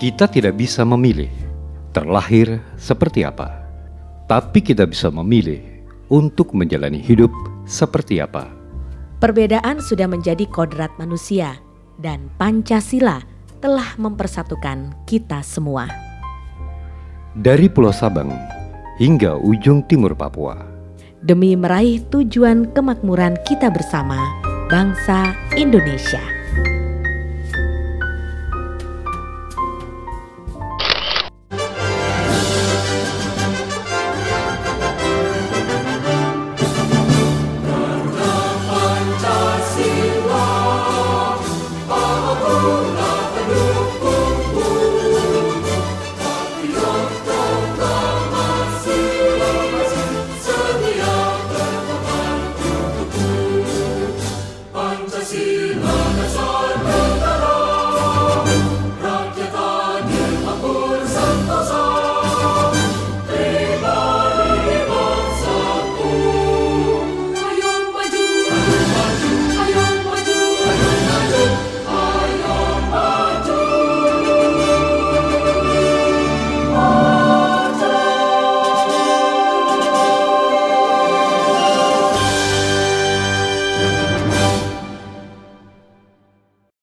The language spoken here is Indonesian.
Kita tidak bisa memilih terlahir seperti apa, tapi kita bisa memilih untuk menjalani hidup seperti apa. Perbedaan sudah menjadi kodrat manusia, dan Pancasila telah mempersatukan kita semua. Dari Pulau Sabang hingga ujung timur Papua, Demi meraih tujuan kemakmuran kita bersama, bangsa Indonesia.